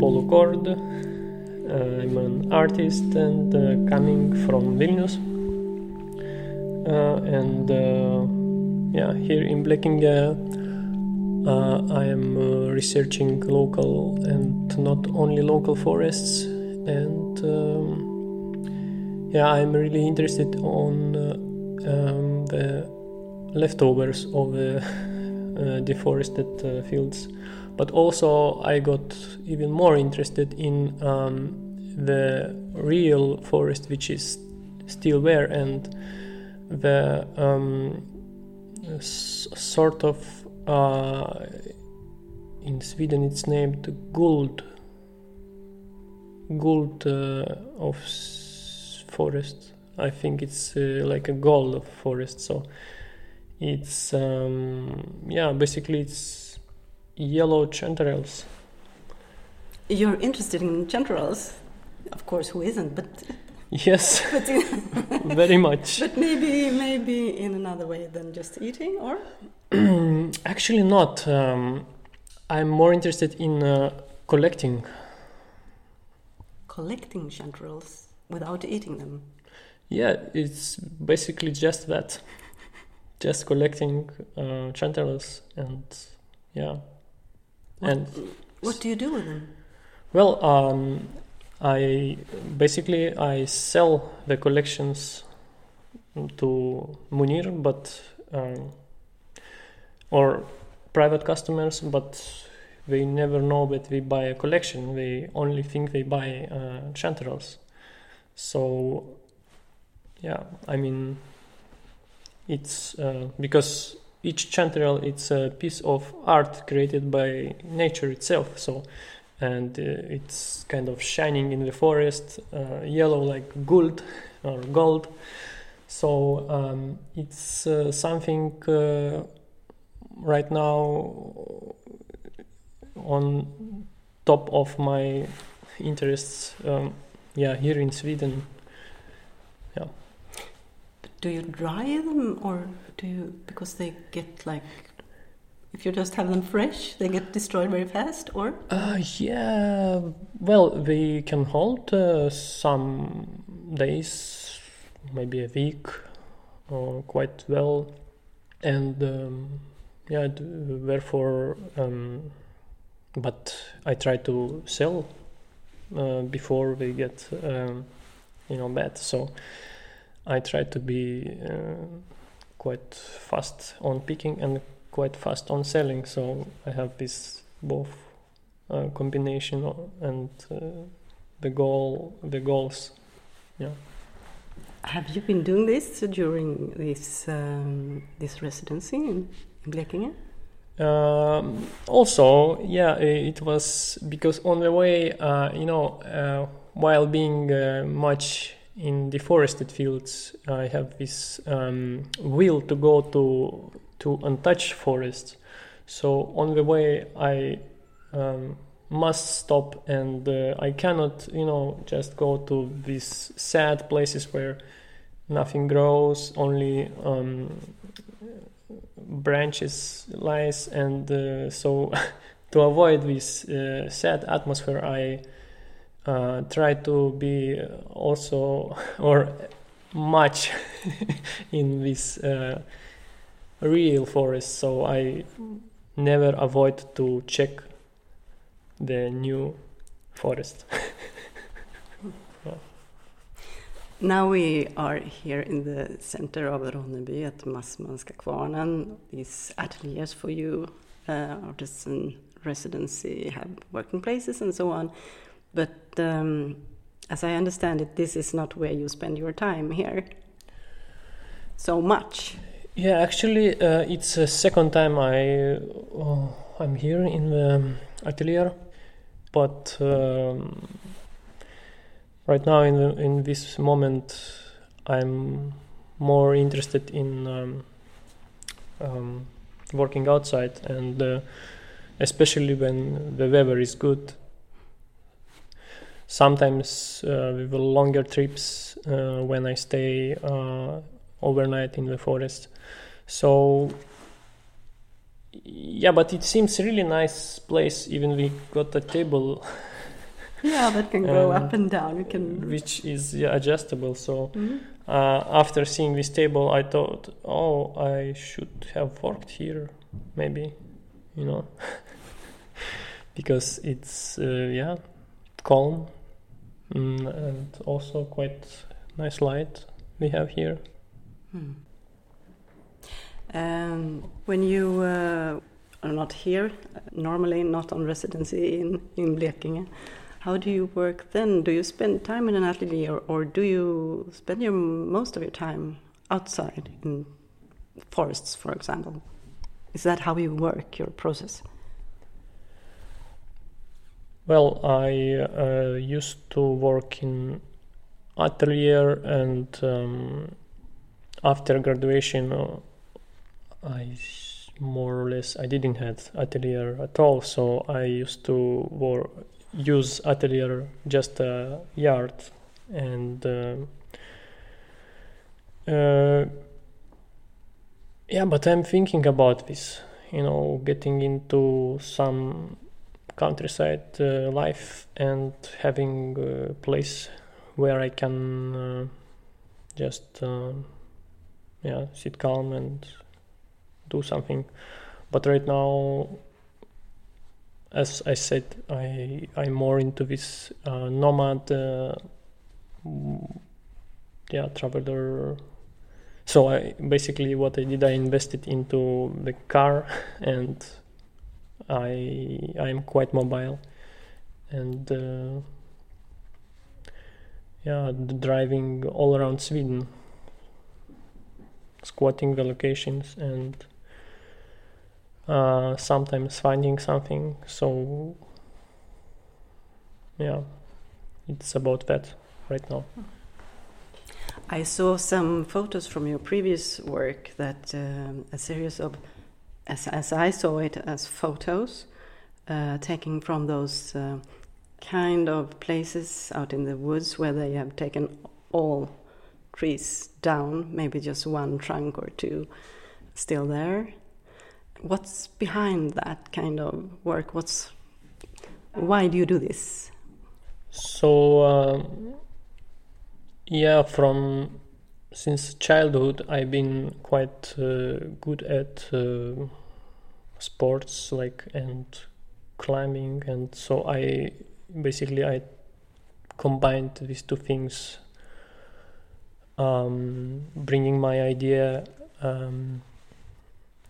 So I'm Uh, I'm an artist and uh, coming from Vilnius. Uh, and uh, yeah, here in Blekinge, uh, I am uh, researching local and not only local forests. And um, yeah, I'm really interested on um, the leftovers of the deforested fields but also I got even more interested in um, the real forest, which is still there, and the um, s- sort of uh, in Sweden it's named gold gold uh, of s- forest. I think it's uh, like a gold of forest. So it's um, yeah, basically it's yellow chanterelles. You're interested in chanterelles, of course. Who isn't? But yes, very much. But maybe, maybe in another way than just eating, or actually not. Um, I'm more interested in uh, collecting. Collecting chanterelles without eating them. Yeah, it's basically just that. just collecting uh, chanterelles and yeah. What, and what do you do with them? Well, um, I basically I sell the collections to Munir, but um, or private customers, but they never know that we buy a collection. They only think they buy uh, chanterelles. So, yeah, I mean, it's uh, because each chanterelle it's a piece of art created by nature itself so and uh, it's kind of shining in the forest uh, yellow like gold or gold. So um, it's uh, something uh, right now on top of my interests um, yeah here in sweden do you dry them or do you because they get like if you just have them fresh they get destroyed very fast or? Uh, yeah well we can hold uh, some days maybe a week uh, quite well. And um, yeah therefore um, but i try to sell uh, before they get um, you know bad. So I try to be uh, quite fast on picking and quite fast on selling. So I have this both uh, combination and uh, the goal, the goals. Yeah. Have you been doing this during this um, this residency in, in Blekinge? Um, also, yeah, it was because on the way, uh, you know, uh, while being uh, much in deforested fields, I have this um, will to go to to untouched forests. So on the way, I um, must stop, and uh, I cannot, you know, just go to these sad places where nothing grows, only um, branches lies, and uh, so to avoid this uh, sad atmosphere, I uh, try to be also or much in this uh, real forest so i never avoid to check the new forest Now we are here in the center of Ronneby at Massmanska Kvarnen. These ateliers for you, uh, artisan residency, have working places and so on. But um, as I understand it, this is not where you spend your time here. So much. Yeah, actually, uh, it's a second time I uh, I'm here in the atelier, but um, right now in the, in this moment, I'm more interested in um, um, working outside. And uh, especially when the weather is good sometimes uh, with longer trips uh, when I stay uh, overnight in the forest. So yeah, but it seems really nice place. Even we got a table. yeah, that can go um, up and down. You can, which is yeah, adjustable. So mm-hmm. uh, after seeing this table, I thought, oh, I should have worked here, maybe, you know, because it's uh, yeah, calm mm, and also quite nice light we have here. Hmm. Um, when you uh, are not here, normally not on residency in, in Blekinge, how do you work then? Do you spend time in an atelier or, or do you spend your, most of your time outside in forests, for example? Is that how you work, your process? Well, I uh, used to work in atelier and um, after graduation uh, I more or less I didn't have atelier at all, so I used to use atelier just a yard and uh, uh, yeah, but I'm thinking about this, you know, getting into some countryside uh, life and having a place where I can uh, just uh, yeah sit calm and do something. But right now, as I said, I I'm more into this uh, nomad, uh, yeah, traveler. So I basically what I did, I invested into the car, and I I'm quite mobile, and uh, yeah, driving all around Sweden, squatting the locations and uh, sometimes finding something. So, yeah, it's about that right now. I saw some photos from your previous work that um, a series of, as, as, I saw it, as photos uh, taken from those uh, kind of places out in the woods where they have taken all trees down, maybe just one trunk or two still there what's behind that kind of work? What's why do you do this? So uh, yeah, from since childhood, I've been quite uh, good at uh, sports, like and climbing, and so I basically I combined these two things, um, bringing my idea. Um,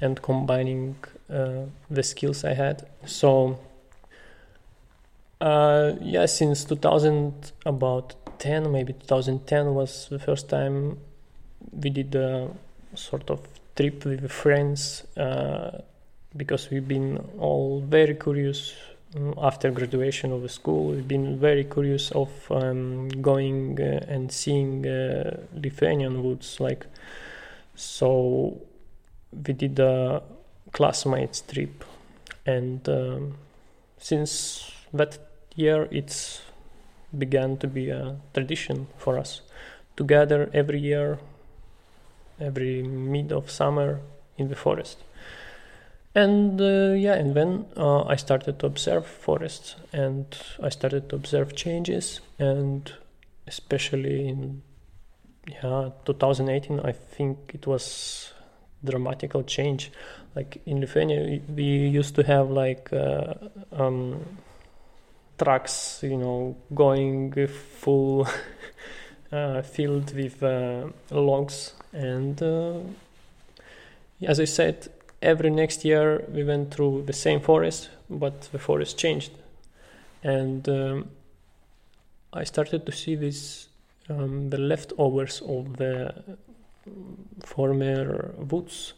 and combining uh, the skills I had. So, uh, yeah, since 2000, about 10, maybe 2010 was the first time we did a sort of trip with friends uh, because we've been all very curious um, after graduation of the school. We've been very curious of um, going uh, and seeing uh, Lithuanian woods, like so we did a classmates trip, and um, since that year, it's began to be a tradition for us to gather every year, every mid of summer in the forest. And uh, yeah, and then uh, I started to observe forests, and I started to observe changes, and especially in yeah 2018, I think it was dramatical change. Like in Lithuania, we used to have like uh, um, trucks, you know, going full filled with uh, logs, and uh, as I said, every next year we went through the same forest, but the forest changed, and um, I started to see this um, the leftovers of the former woods.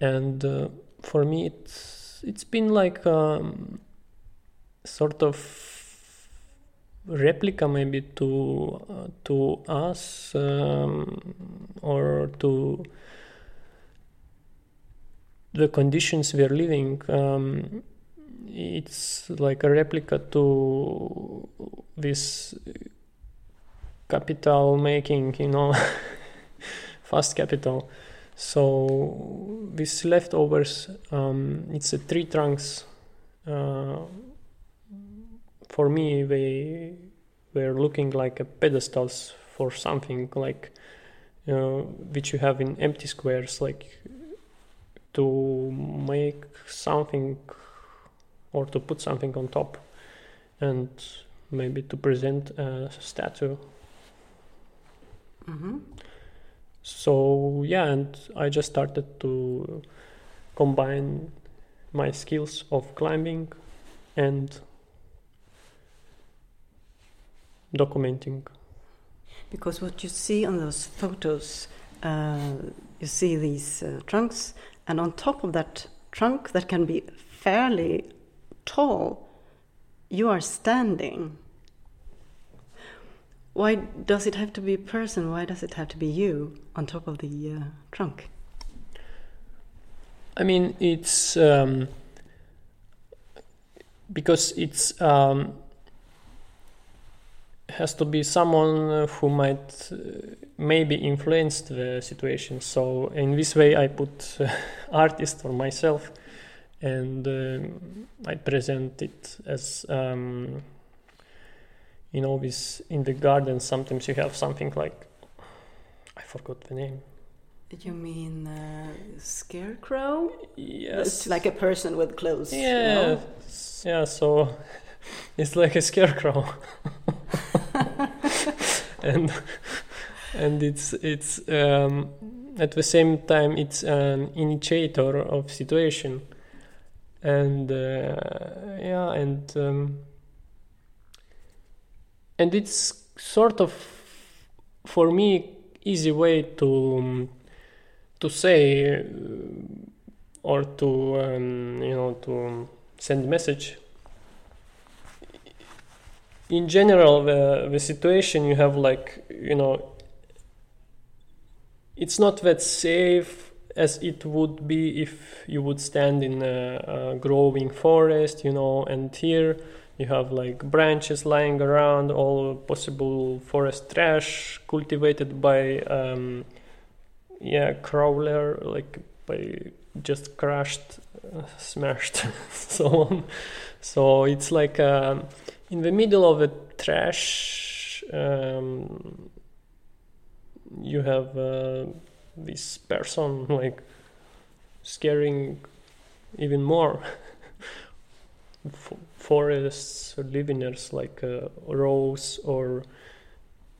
And uh, for me it's it's been like um, sort of replica maybe to uh, to us um, or to the conditions we are living um, it's like a replica to this capital making you know fast capital. so these leftovers, um, it's a tree trunks. Uh, for me, they were looking like a pedestals for something like you know, which you have in empty squares, like to make something or to put something on top, and maybe to present a statue. Mm-hmm. So yeah, and I just started to combine my skills of climbing and documenting. Because what you see on those photos, uh, you see these uh, trunks, and on top of that trunk, that can be fairly tall, you are standing. Why does it have to be a person? Why does it have to be you on top of the uh, trunk? I mean, it's um, because it's um, has to be someone who might uh, maybe influence the situation. So in this way, I put uh, artist or myself, and um I present it as um, you know, this in the garden. Sometimes you have something like I forgot the name. You mean uh, scarecrow? Yes, It's like a person with clothes. yeah, know? yeah. So it's like a scarecrow, and and it's it's um, at the same time it's an initiator of situation, and uh, yeah, and um, and it's sort of for me easy way to um, to say uh, or to um, you know to send a message in general the the situation you have like you know it's not that safe as it would be if you would stand in a, a growing forest you know and here you have like branches lying around all possible forest trash cultivated by um, yeah crawler like by just crushed uh, smashed so on. So it's like um, in the middle of the trash um, you have uh, this person like scaring even more forests livingers like uh, roes or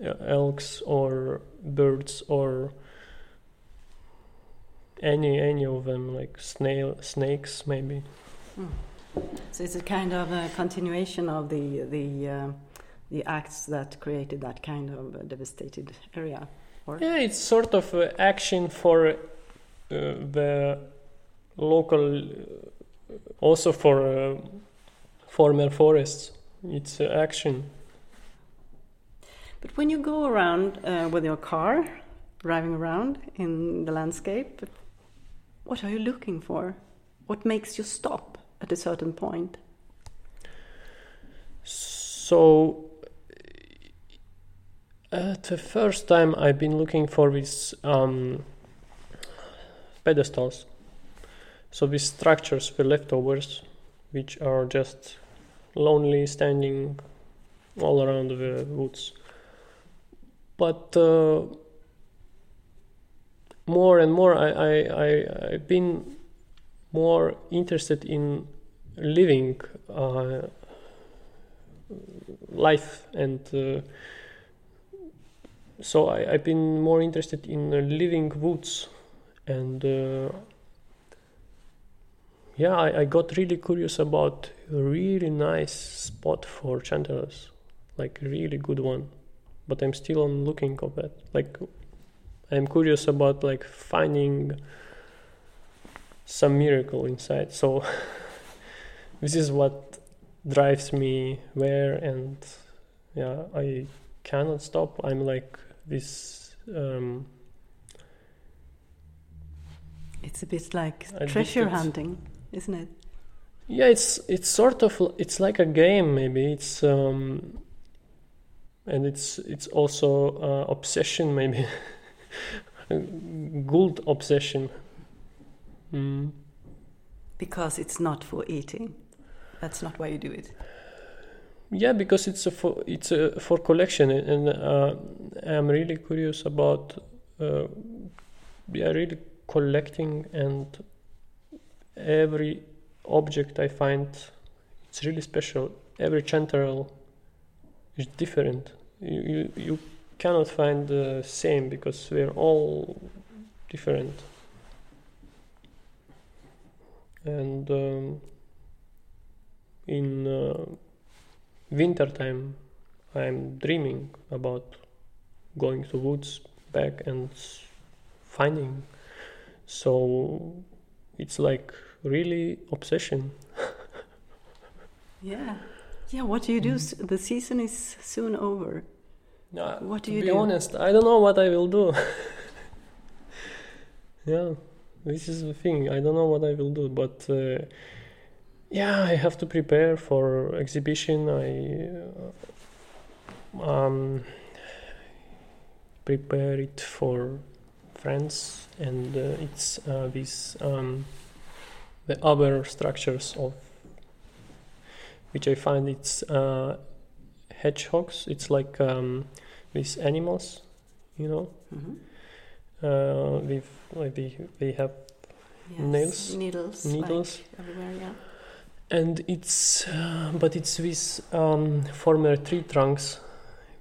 uh, elks or birds or any any of them like snail snakes maybe So it's a kind of a continuation of the the uh, the acts that created that kind of uh, devastated area. Or yeah it's sort of uh, action for uh, the local uh, also for uh, former forests it's action But when you go around with your car, driving around in the landscape, what are you looking for? What makes you stop at a certain point? So, at the first time, I've been looking for these um, pedestals. So these structures, the leftovers, which are just lonely standing all around the woods. But uh, more and more, I, I, I, I've been more interested in living uh, life and uh, so I, I've been more interested in uh, living woods and uh, yeah I, I got really curious about a really nice spot for chanterelles like really good one but I'm still on looking of that. Like I'm curious about like finding some miracle inside. So this is what drives me where and yeah i cannot stop. I'm like this um It's a bit like treasure hunting, isn't it? yeah it's it's sort of it's like a game maybe. It's um and it's it's also uh, obsession maybe. Good obsession. Mm. Because it's not for eating. That's not why you do it. Yeah, because it's a for, it's a for collection, and uh, I'm really curious about. Uh, yeah, really collecting, and every object I find, it's really special. Every chanterelle is different. You you, you cannot find the same because we're all different. And um, in uh, winter time, I'm dreaming about going to woods back and finding. So it's like really obsession. yeah, yeah. What do you do? Mm. The season is soon over. No, what do to you be do? honest, I don't know what I will do. yeah, this is the thing. I don't know what I will do, but uh, yeah, I have to prepare for exhibition. I uh, um, prepare it for friends, and uh, it's uh, these um, the other structures of which I find it's uh, hedgehogs. It's like um, these animals, you know. Mm-hmm. Uh, with like they they have yes. nails, needles, needles like everywhere. Yeah. And it's uh, but it's with um, former tree trunks,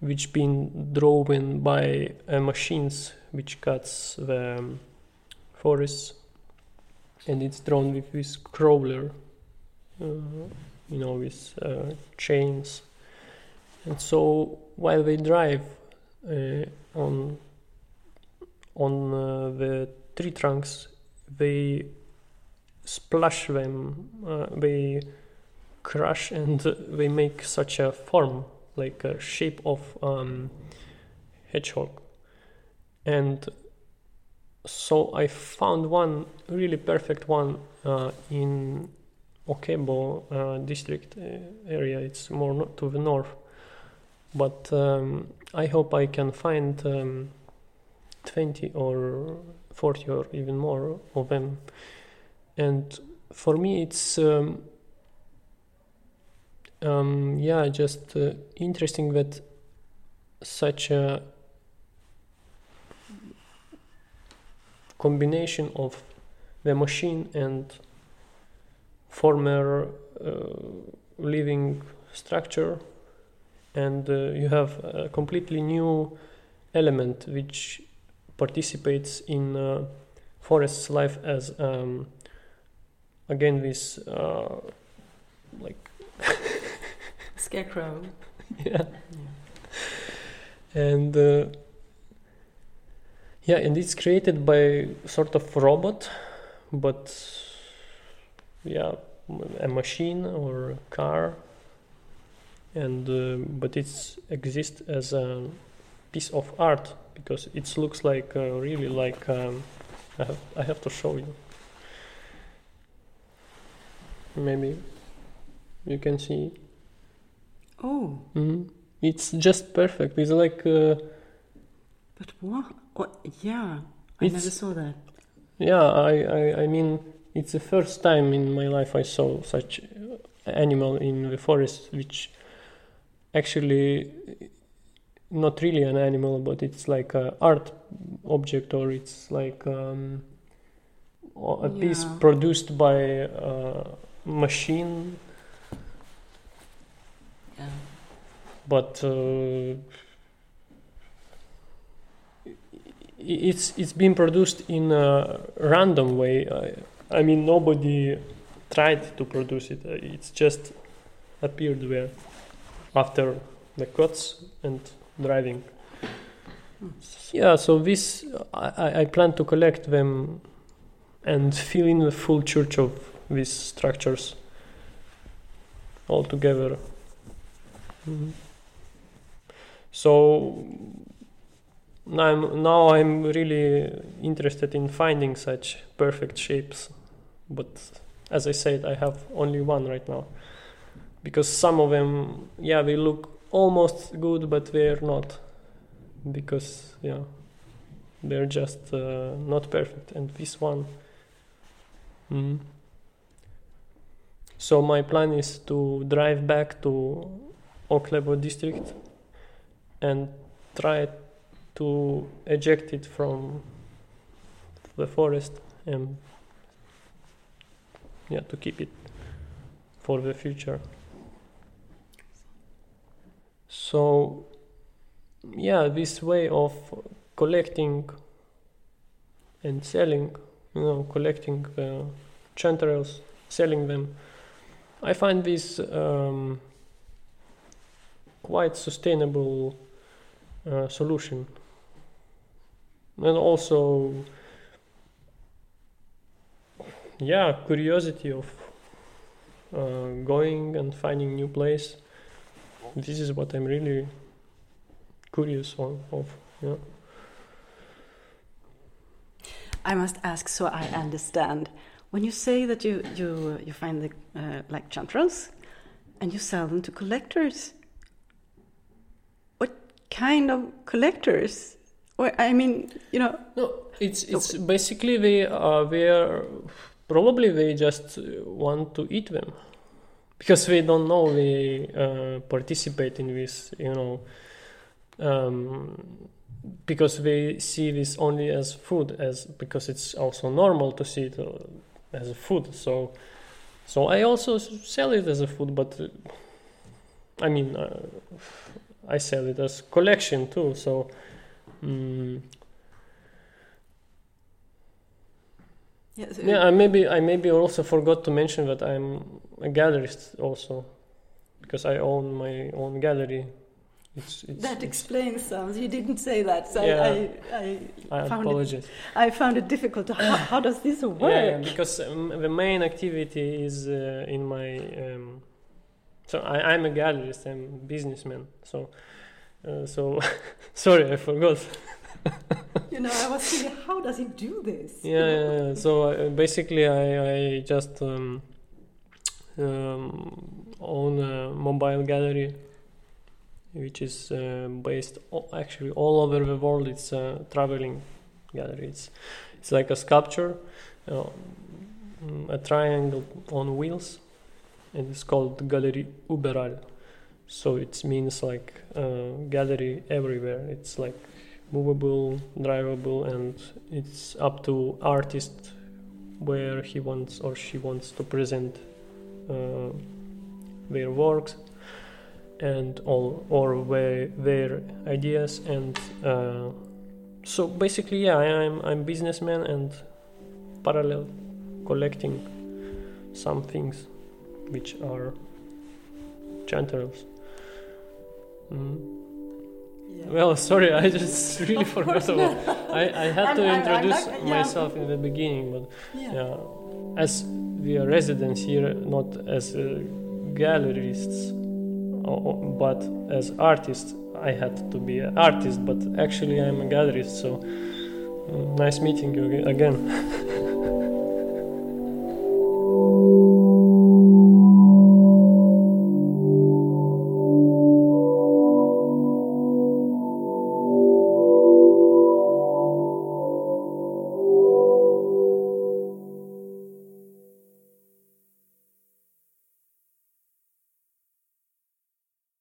which been drawn by uh, machines which cuts the um, forests, and it's drawn with this crawler, uh, you know, with uh, chains. And so while they drive uh, on on uh, the tree trunks, they splash them, uh, they crush, and they make such a form, like a shape of um, hedgehog. And so I found one really perfect one uh, in Okebo uh, district area. It's more to the north, but um, I hope I can find um, 20 or 40 or even more of them. And for me, it's um, um yeah, just uh, interesting that such a combination of the machine and former uh, living structure and uh, you have a completely new element which participates in uh, forest's life as um, again this uh, like scarecrow. Yeah, yeah. and uh, yeah and it's created by sort of robot but yeah a machine or a car. And uh, but it's exists as a piece of art because it looks like uh, really like um, I, have, I have to show you. Maybe you can see. Oh. Mm-hmm. it's just perfect. It's like uh, but what? What? Yeah. I never saw that. Yeah I, I i mean it's the first time in my life i saw such uh, animal in the forest which actually not really an animal but it's like a art object or it's like um, a piece produced by a machine yeah but uh, it's it's been produced in a random way. I, I mean, nobody tried to produce it. It's just appeared there after the cuts and driving. Yeah, so this I, I- plan to collect them and fill in the full church of these structures all together. Mhm. So now I'm, now I'm really interested in finding such perfect shapes, but as I said, I have only one right now because some of them, yeah, they look almost good, but they're not because yeah, they're just uh, not perfect. And this one. Mm. So my plan is to drive back to Oklebo district and try to eject it from the forest and yeah to keep it for the future so yeah this way of collecting and selling you know collecting uh, chanterelles selling them i find this um, quite sustainable uh, solution. And also yeah curiosity of uh, going and finding new place this is what i'm really curious on, of yeah I must ask so I understand. When you say that you you you find the uh, like chanterelles and you sell them to collectors, what kind of collectors? Well, I mean, you know. No, it's it's basically they are they are probably they just want to eat them because we don't know we uh, participate in this, you know. Um, because we see this only as food as because it's also normal to see it uh, as a food so so i also sell it as a food but uh, i mean uh, i sell it as collection too so um, Yeah, so yeah I maybe i maybe also forgot to mention that i'm a gallerist also because i own my own gallery it's, it's, that explains some. You didn't say that, so Yeah. I, I, I found it. I found it difficult. To, how, how does this work? Yeah, because um, the main activity is uh, in my. Um, so I, I'm a gallerist. I'm a businessman. So, uh, so sorry, I forgot. You know, I was thinking, how does he do this? Yeah, yeah, yeah. So uh, basically, I I just um, um, own a mobile gallery, which is uh, based actually all over the world. It's a traveling gallery. It's it's like a sculpture, uh, a triangle on wheels, and it's called Galerie Überall. So it means like uh, gallery everywhere. It's like movable, drivable, and it's up to artist where he wants or she wants to present uh, their works and all or where their ideas and uh, so basically yeah I, I'm I'm businessman and parallel collecting some things which are chanterelles. Mm. Yeah. Well, sorry, I just really forgot about. I, I had to I'm- I'm- I'm introduce not- yeah. myself in the beginning, but yeah. as we are residents here, not as uh, gallerists, but as artists, I had to be an artist. But actually, I'm a gallerist. So mm, nice meeting you again.